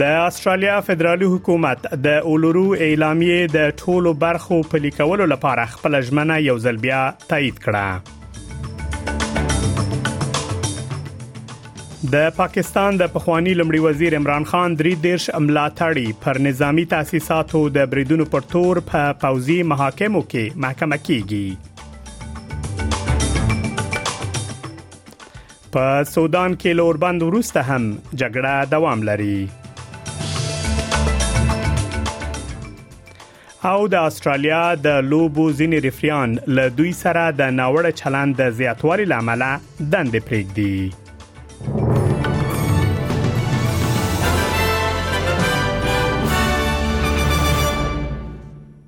د استرالیا فدرالي حکومت د اولورو اعلامیه د ټولو برخو په لیکولو لپاره خپل ژمنه یو ځل بیا تایید کړه د پاکستان د پخوانی لمړي وزیر عمران خان درې دیرش ملاتړي پر نظامی تاسیساتو د بریدونو پر تور په پوزي محاکمو کې محکمه کیږي په سودان کې لوربند ورسته هم جګړه دوام لري او د اسټرالیا د لوبو ځینې ریفریان له دوی سره د ناوړه چلند د زیاتوالي له امله دندې پرېږدي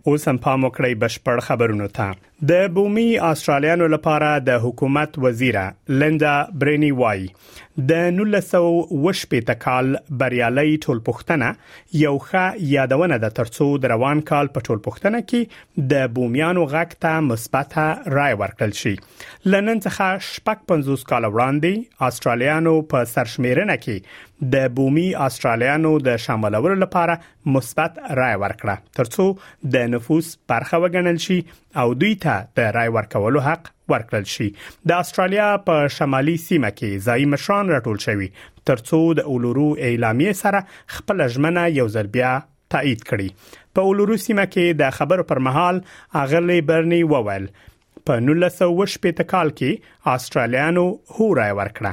اوس هم پام وکړئ بشپړ خبرونه ته د بومي استرالیانو لپاره د حکومت وزیره لیندا برینی وای د 1918 کال بریالي ټولپښتنه یو ښه یادونه ده ترڅو د روان کال په ټولپښتنه کې د بومیانو غږ ته مثبت رائے ورکړل شي لنن څخه شپږ 50 کال وړاندې استرالیانو په سرشمیرنه کې د بومي استرالیانو د شاملولو لپاره مثبت رای ورکړه ترڅو د نفوس برخه وګڼل شي او دوی ته د رای ورکولو حق ورکړل شي د استرالیا په شمالي سیمه کې ځای مشران راټول شوي ترڅو د اولورو اعلامیه سره خپل ژمنه یو ځل بیا تایید کړي په اولورو سیمه کې د خبرو پر مهال اغلی برنی وویل په 1918 کال کې استرالیانو هورای ورکړه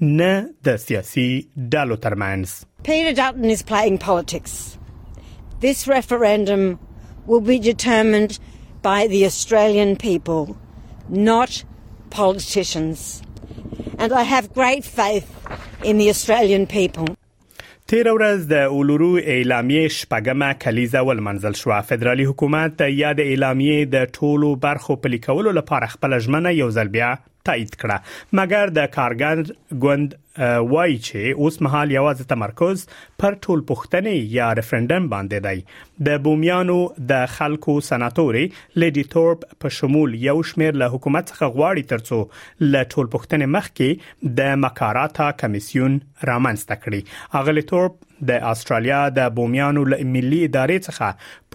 نه د سیاسي Peter Dutton is playing politics. This referendum will be determined by the Australian people, not politicians. And I have great faith in the Australian people. تیره ورځ د اولورو اعلامیه شپږمه کلیزه ولمنځل شو فدرالي حکومت د یاد اعلامیه د ټولو برخو پلي کولو لپاره خپل ژمنه یو ځل بیا تایید کړه مګر د کارګر ګوند وایي چې اوس مهال یوازې تمرکز پر ټول پښتنې یا ریفرندم باندې دی د بومیانو د خلکو سناتوري لیډي تورپ په شمول یو شمیر له حکومت څخه غواړي ترڅو له ټول پښتنې مخکې د مکاراتا کمیسیون رامنځته کړي اغلی تورپ د استرالیا د بومیانو له ملي ادارې څخه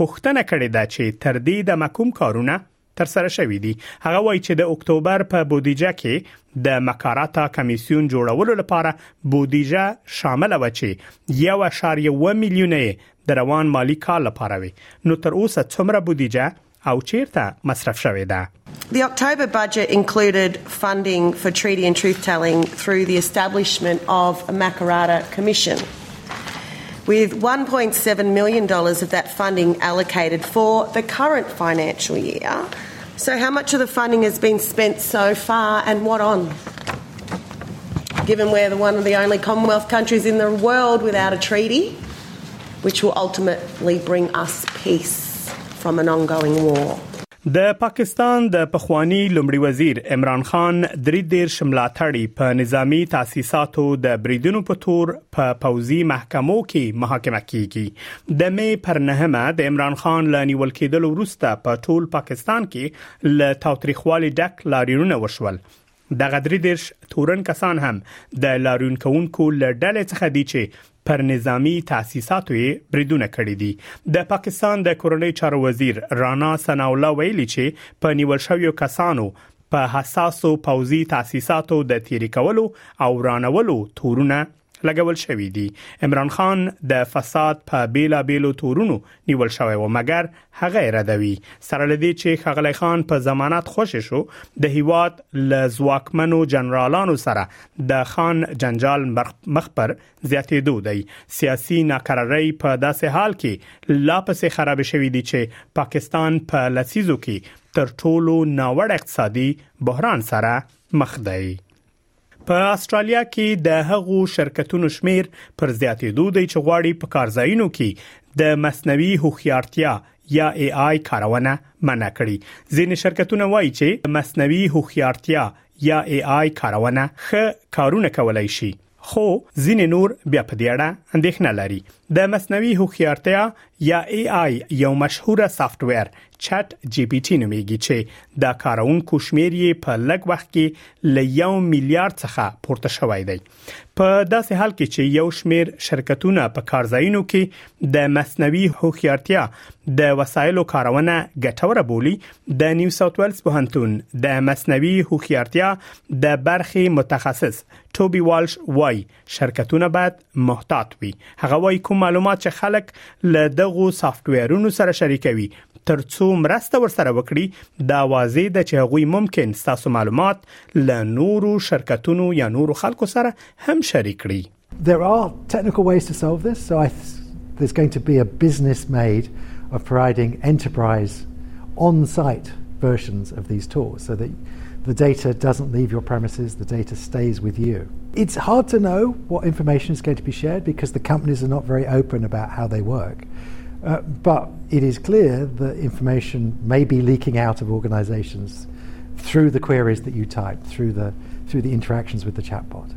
پوښتنه کړې ده چې تر دې د مکوم کارونه تر سره شوې دي هغه وایي چې د اکتوبر په بودیجه کې د مکاراتا کمیسیون جوړولو لپاره بودیجه شامل و چې 1.1 میلیون د روان مالی کال لپاره وي نو تر اوسه څومره بودیجه او چیرته مصرف شوې ده The October budget included funding for treaty and truth telling through the establishment of a Makarata commission. with $1.7 million of that funding allocated for the current financial year. So, how much of the funding has been spent so far and what on? Given we're the one of the only Commonwealth countries in the world without a treaty, د پاکستان د پخواني لومړي وزیر عمران خان دري دېرش ملاتړي په نظامي تاسیساتو د بریدونو په تور په پوځي محکمو کې محاکمه کیږي. د مې پر نهمه د عمران خان له نیول کیدلو وروسته په ټول پاکستان کې له تاوتریخوالي ډک لاریونونه وشول دغه درې دېرش تورن کسان هم د لاریون کوونکو له ډلې څخه دي چې پر نظامی تاسیساتو یې بریدونه کړي دي د پاکستان د کورنۍ چارو وزیر رانا ثنا الله ویلي چې په نیول شویو کسانو په حساسو پوځي تاسیساتو د تیری کولو او ورانولو تورونه لګول شوې دي عمران خان د فساد په بیلا بیلو تورونو نیول شوی و مګر هغه ردوي سره لدی چې خغلی خان په ضمانت خوش شو د هیواد ل ځواکمنو جنرالانو سره د خان جنجال مخ پر زیاتېدو دی سیاسي ناکراری په داسې حال کې لا پسې خراب شوې دي چې پاکستان په پا لسیزو کې تر ټولو ناوړه اقتصادي بحران سره مخ دی په استرالیا کې د هغو شرکتونو شمیر پر زیاتېدو دی چې غواړي په کارځایونو کې د مصنوعي هوښیارتیا یا ای آی کارونه منع کړي ځینې شرکتونه وایي چې مصنوعي هوښیارتیا یا ای آی کارونه ښه کارونه کولای شي خو ځینې نور بیا په دې اړه اندېښنه لري د مصنوعي هوښیارتیا یا ای آی یو مشهور سافټویر چټ جی پی ټی نومېږي چې دا کارونکو شمیر یې په لږ وخت کې له یو میلیارډ څخه پورته شوی دی په داسې حال کې چې یو شمیر شرکتونه په کارځایونو کې د مصنوي هوښیارتیا د وسایلو کارونه ګټوره بولی د نیو ساوث ویلز پوهنتون د مصنوي هوښیارتیا د برخې متخصص ټوبي والش وای شرکتونه باید محتاط وي هغه وايي کوم معلومات چې خلک له دغو سافټویرونو سره شریکوي ترڅو مرسته ورسره وکړي دا واضح ده چې هغوی ممکن ستاسو معلومات له نورو شرکتونو یا نورو خلکو سره هم شریک کړي There are technical ways to solve this so I there's going to be a business made of providing enterprise on-site versions of these tools so that the data doesn't leave your premises, the data stays with you. It's hard to know what information is going to be shared because the companies are not very open about how they work. Uh, but it is clear that information may be leaking out of organizations through the queries that you type, through the, through the interactions with the chatbot.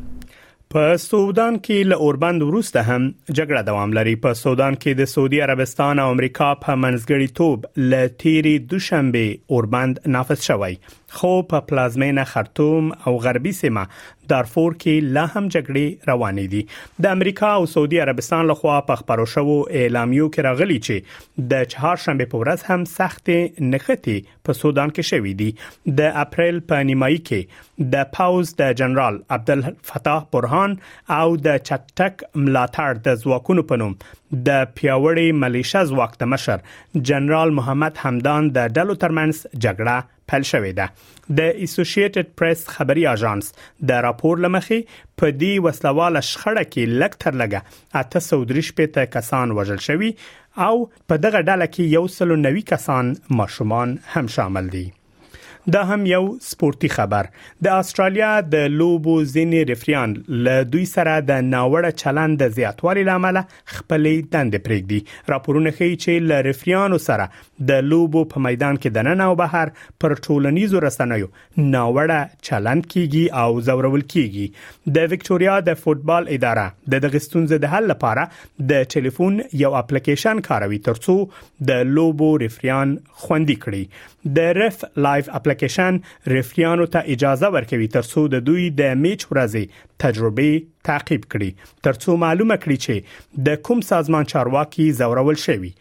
په سودان کې له اوربند وروسته هم جګړه دوام لري په سودان کې د سعودي عربستان او امریکا په منځګړی توب له تیری دوشنبه اوربند نافذ شوی خو په پلازمینه خرطوم او غربي سیمه دارفور کې لا هم جګړې روانې دي د امریکا او سعودي عربستان لخوا په خبرو شوو اعلامیو کې راغلي چې د چهارشنبه په ورځ هم سختې نښتې په سودان کې شوې دي د اپریل په نیمایي کې د پاوز د جنرال عبدالفتاح برهان او د چټک ملاتړ د ځواکونو په نوم د پیاوړي ملیشه ځواک د مشر جنرال محمد حمدان د ډلو ترمنځ جګړه پیل شوې ده د اسوسییټډ پریس خبري اژانس د راپور لمخې په دې وسلواله شخړه کې لکټر لګه 330 پته کسان وژل شوی او په دغه ډله کې یو سلو نوي کسان ماشومان هم شامل دي دا هم یو سپورتي خبر د استرالیا د لوبو ځینې ریفریان له دوی سره د ناوړه چلند د زیاتوالي لامل خپلې دندې پرېږدي راپورونه ښیي چې له ریفریانو سره د لوبو په میدان کې دننه او بهر پر ټولنیزو رسنیو ناوړه چلند کیږي او زورول کیږي د وکټوريا د فوټبال اداره د دغه ستونزې د حل لپاره د ټلیفون یو اپلیکیشن کاروي ترڅو د لوبو ریفریان خوندي کړي د رف لایف اپلیکیشن ریفریانو ته اجازه ورکوي ترڅو د دوی د میچ ورځې تجربه تعقیب کړي ترڅو معلومه کړي چې د کوم سازمان چارواکي زورول شوی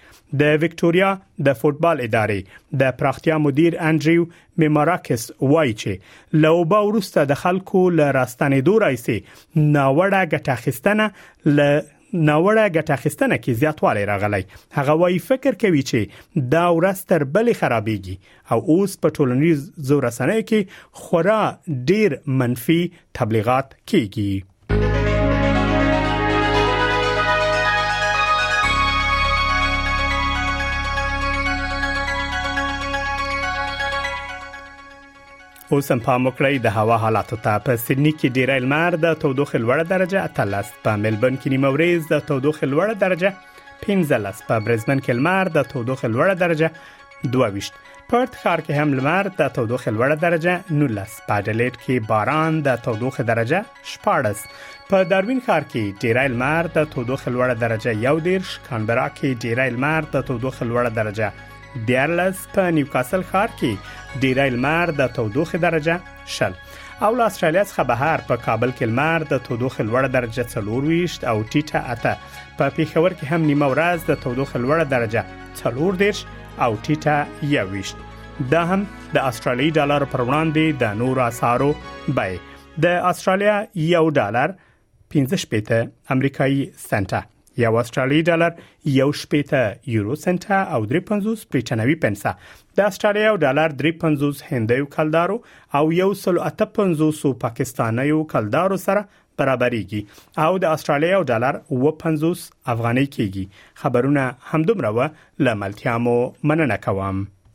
د وکټوريا د فوټبال ادارې د پراختیا مدیر انډریو میماراکس وایي چې له اوبه وروسته د خلکو له راستنېدو راځي ناوړه ګټه اخیستنه له ناوړه ګټه اخیستنه کې زیاتوالی راغلی هغه وایي فکر کوي چې دا ورځ تر بلې خرابېږي او اوس په ټولنیزو رسنیو کې خورا ډیر منفي تبلیغات کیږي اوس هم پام وکړئ د هوا حالاتو ته په سیدنی کې ډیره لمر د تودوخې لوړه درجه اتلس په ملبن کې نیمه ورځ د تودوخې لوړه درجه 15 په برزبن کې لمر د تودوخې لوړه درجه 22 پرت ښار کې هم لمر د تودوخې لوړه درجه 19 په اډلیډ کې باران د تودوخې درجه 14 په داروین ښار کې ډیری لمر د تودوخې لوړه درجه 11 کانبرا کې ډیری لمر د تودوخې لوړه درجه 14 په نیوکاسل ښار کې ډیری لمر د تودوخې درجه شل او له استرالیا څخه بهر په کابل کې لمر د تودوخې لوړه درجه 24 او ټیټه اته په پیښور کې هم نیمه ورځ د تودوخې لوړه درجه 14 او ټیټه 21 دا هم د استرالیي ډالر پر وړاندې د نورو اسعارو بیه د استرالیا یو ډالر پنځه شپېته امریکایي سنټه یو استرالی ډالر یو شپېته یورو سنټه او درې پنځوس بریټانوي پنسه د استرالیا او ډالر درې پنځوس هندیو کلدارو او یو سل اته پنځوس پاکستانیو کلدارو سره برابرېږي او د استرالیا او ډالر و پنځوس افغانۍ کېږي خبرونه همدومره و لملتیا مو مننه کوم